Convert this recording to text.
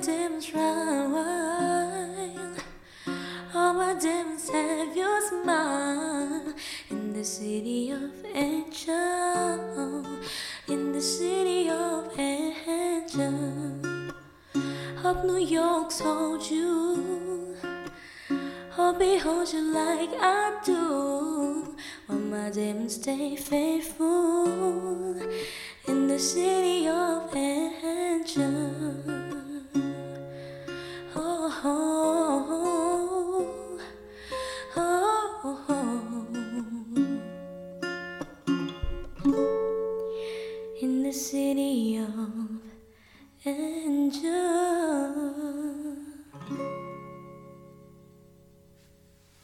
demons run. All my demons have your smile. In the city of angel, in the city of angel. Hope New York's hold you. Hope behold you like I do. All my demons stay faithful. In the city of in the city of angels.